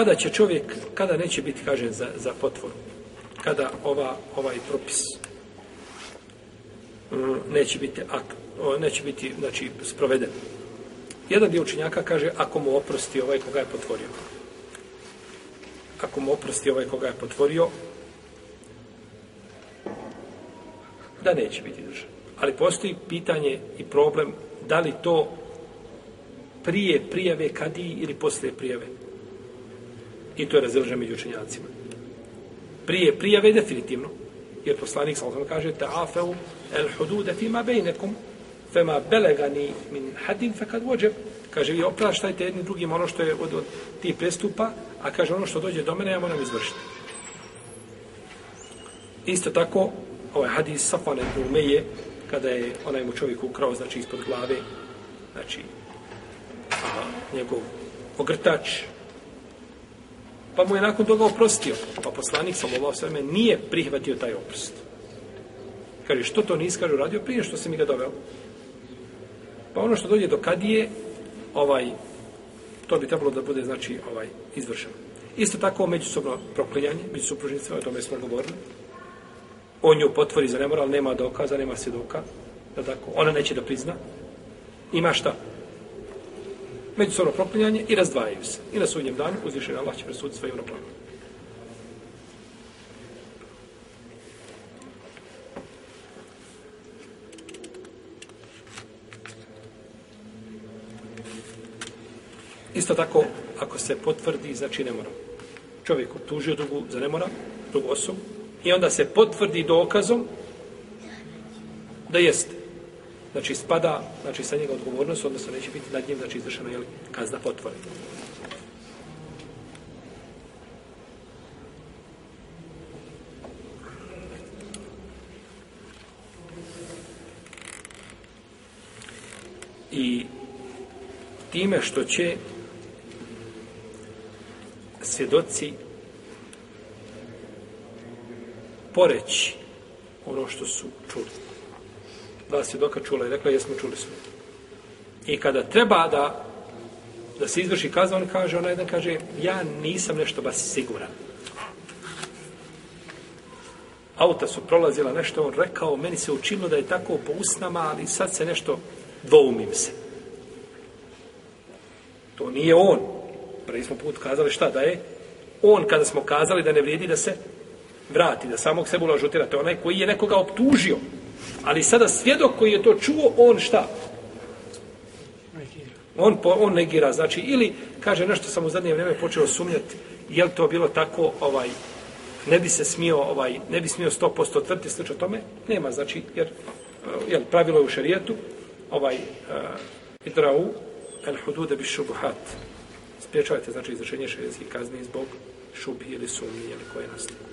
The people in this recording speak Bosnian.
Kada će čovjek, kada neće biti kažen za, za potvoru? Kada ova, ovaj propis mm, neće biti, ak, neće biti znači, sproveden? Jedan dio učenjaka kaže, ako mu oprosti ovaj koga je potvorio. Ako mu oprosti ovaj koga je potvorio, da neće biti držan. Ali postoji pitanje i problem da li to prije prijave kadiji ili poslije prijave. I to je razilžen među učenjacima. Prije prijave definitivno. Jer poslanik sa osam kaže ta'afeu el hudude fima bejnekum fema belegani min hadin fe kad vođeb. Kaže, vi opraštajte jedni drugim ono što je od, od tih prestupa, a kaže, ono što dođe do mene, ja moram izvršiti. Isto tako, ovaj hadis Safane Umeje, kada je onaj mu čovjek ukrao, znači, ispod glave, znači, a, njegov ogrtač, pa mu je nakon toga oprostio. Pa poslanik sam ovo sveme nije prihvatio taj oprost. Kaže, što to nisi, kaže, uradio prije što se mi ga doveo? Pa ono što dođe do kadije, ovaj, to bi trebalo da bude, znači, ovaj, izvršeno. Isto tako, međusobno proklinjanje, među supružnicima, o tome smo govorili. On nju potvori za nemoral, nema dokaza, nema svjedoka, da tako, ona neće da prizna. Ima šta? Međusobno proklinjanje i razdvajaju se. I na sudnjem danu uzvišen Allah će presuditi svojim roplanom. Isto tako, ako se potvrdi, znači ne mora. Čovjek tužio drugu za ne mora, drugu osobu, i onda se potvrdi dokazom da jeste. Znači, spada, znači, sa njega odgovornost, odnosno neće biti nad njim, znači, izvršena je kazna potvore. I time što će svjedoci poreći ono što su čuli. Dva svjedoka čula i rekla, jesmo čuli smo. I kada treba da da se izvrši kazna, on kaže, ona jedan kaže, ja nisam nešto baš siguran. Auta su prolazila nešto, on rekao, meni se učinilo da je tako po usnama, ali sad se nešto dvoumim se. To nije on. Prvi smo put kazali šta da je. On kada smo kazali da ne vrijedi da se vrati, da samog sebe ulažutira, to je onaj koji je nekoga optužio. Ali sada svjedok koji je to čuo, on šta? On, on negira, znači, ili kaže nešto sam u zadnje vrijeme počeo sumnjati, je li to bilo tako, ovaj, ne bi se smio, ovaj, ne bi smio 100% tvrti slično tome, nema, znači, jer, eh, jel, pravilo je u šarijetu, ovaj, uh, idrau, el hudude bi šubuhat, spriječavajte, znači, izrašenje šarijetskih kazni zbog šubi ili sumnje ili koje nastaje.